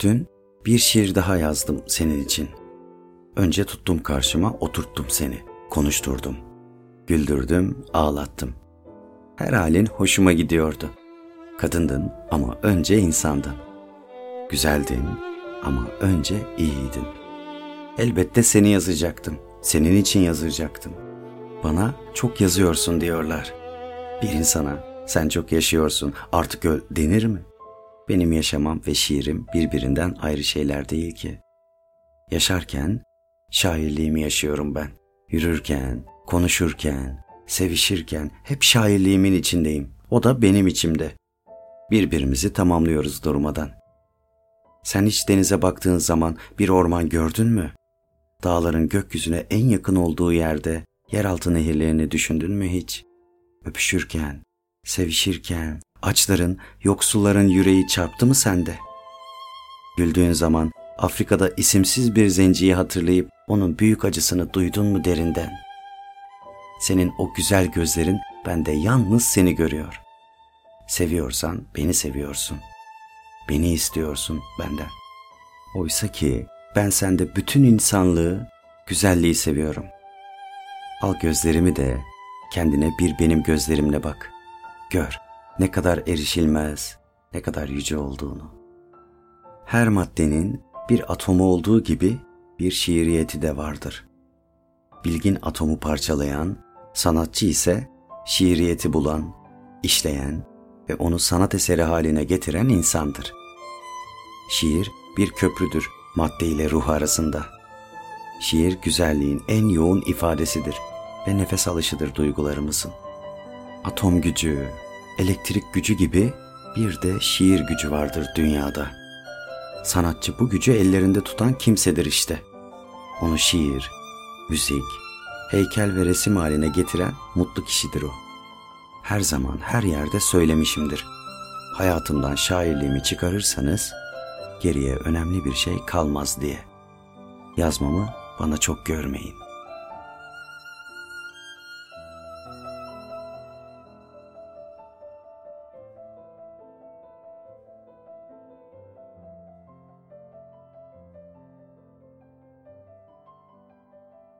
Dün bir şiir daha yazdım senin için. Önce tuttum karşıma, oturttum seni, konuşturdum. Güldürdüm, ağlattım. Her halin hoşuma gidiyordu. Kadındın ama önce insandın. Güzeldin ama önce iyiydin. Elbette seni yazacaktım. Senin için yazacaktım. Bana çok yazıyorsun diyorlar. Bir insana sen çok yaşıyorsun artık öl denir mi? Benim yaşamam ve şiirim birbirinden ayrı şeyler değil ki. Yaşarken şairliğimi yaşıyorum ben. Yürürken, konuşurken, sevişirken hep şairliğimin içindeyim. O da benim içimde. Birbirimizi tamamlıyoruz durmadan. Sen hiç denize baktığın zaman bir orman gördün mü? Dağların gökyüzüne en yakın olduğu yerde yeraltı nehirlerini düşündün mü hiç? Öpüşürken, sevişirken, açların, yoksulların yüreği çarptı mı sende? Güldüğün zaman Afrika'da isimsiz bir zenciyi hatırlayıp onun büyük acısını duydun mu derinden? Senin o güzel gözlerin bende yalnız seni görüyor. Seviyorsan beni seviyorsun. Beni istiyorsun benden. Oysa ki ben sende bütün insanlığı, güzelliği seviyorum. Al gözlerimi de kendine bir benim gözlerimle bak. Gör ne kadar erişilmez, ne kadar yüce olduğunu. Her maddenin bir atomu olduğu gibi bir şiiriyeti de vardır. Bilgin atomu parçalayan, sanatçı ise şiiriyeti bulan, işleyen ve onu sanat eseri haline getiren insandır. Şiir bir köprüdür madde ile ruh arasında. Şiir güzelliğin en yoğun ifadesidir ve nefes alışıdır duygularımızın. Atom gücü, elektrik gücü gibi bir de şiir gücü vardır dünyada. Sanatçı bu gücü ellerinde tutan kimsedir işte. Onu şiir, müzik, heykel ve resim haline getiren mutlu kişidir o. Her zaman her yerde söylemişimdir. Hayatımdan şairliğimi çıkarırsanız geriye önemli bir şey kalmaz diye. Yazmamı bana çok görmeyin.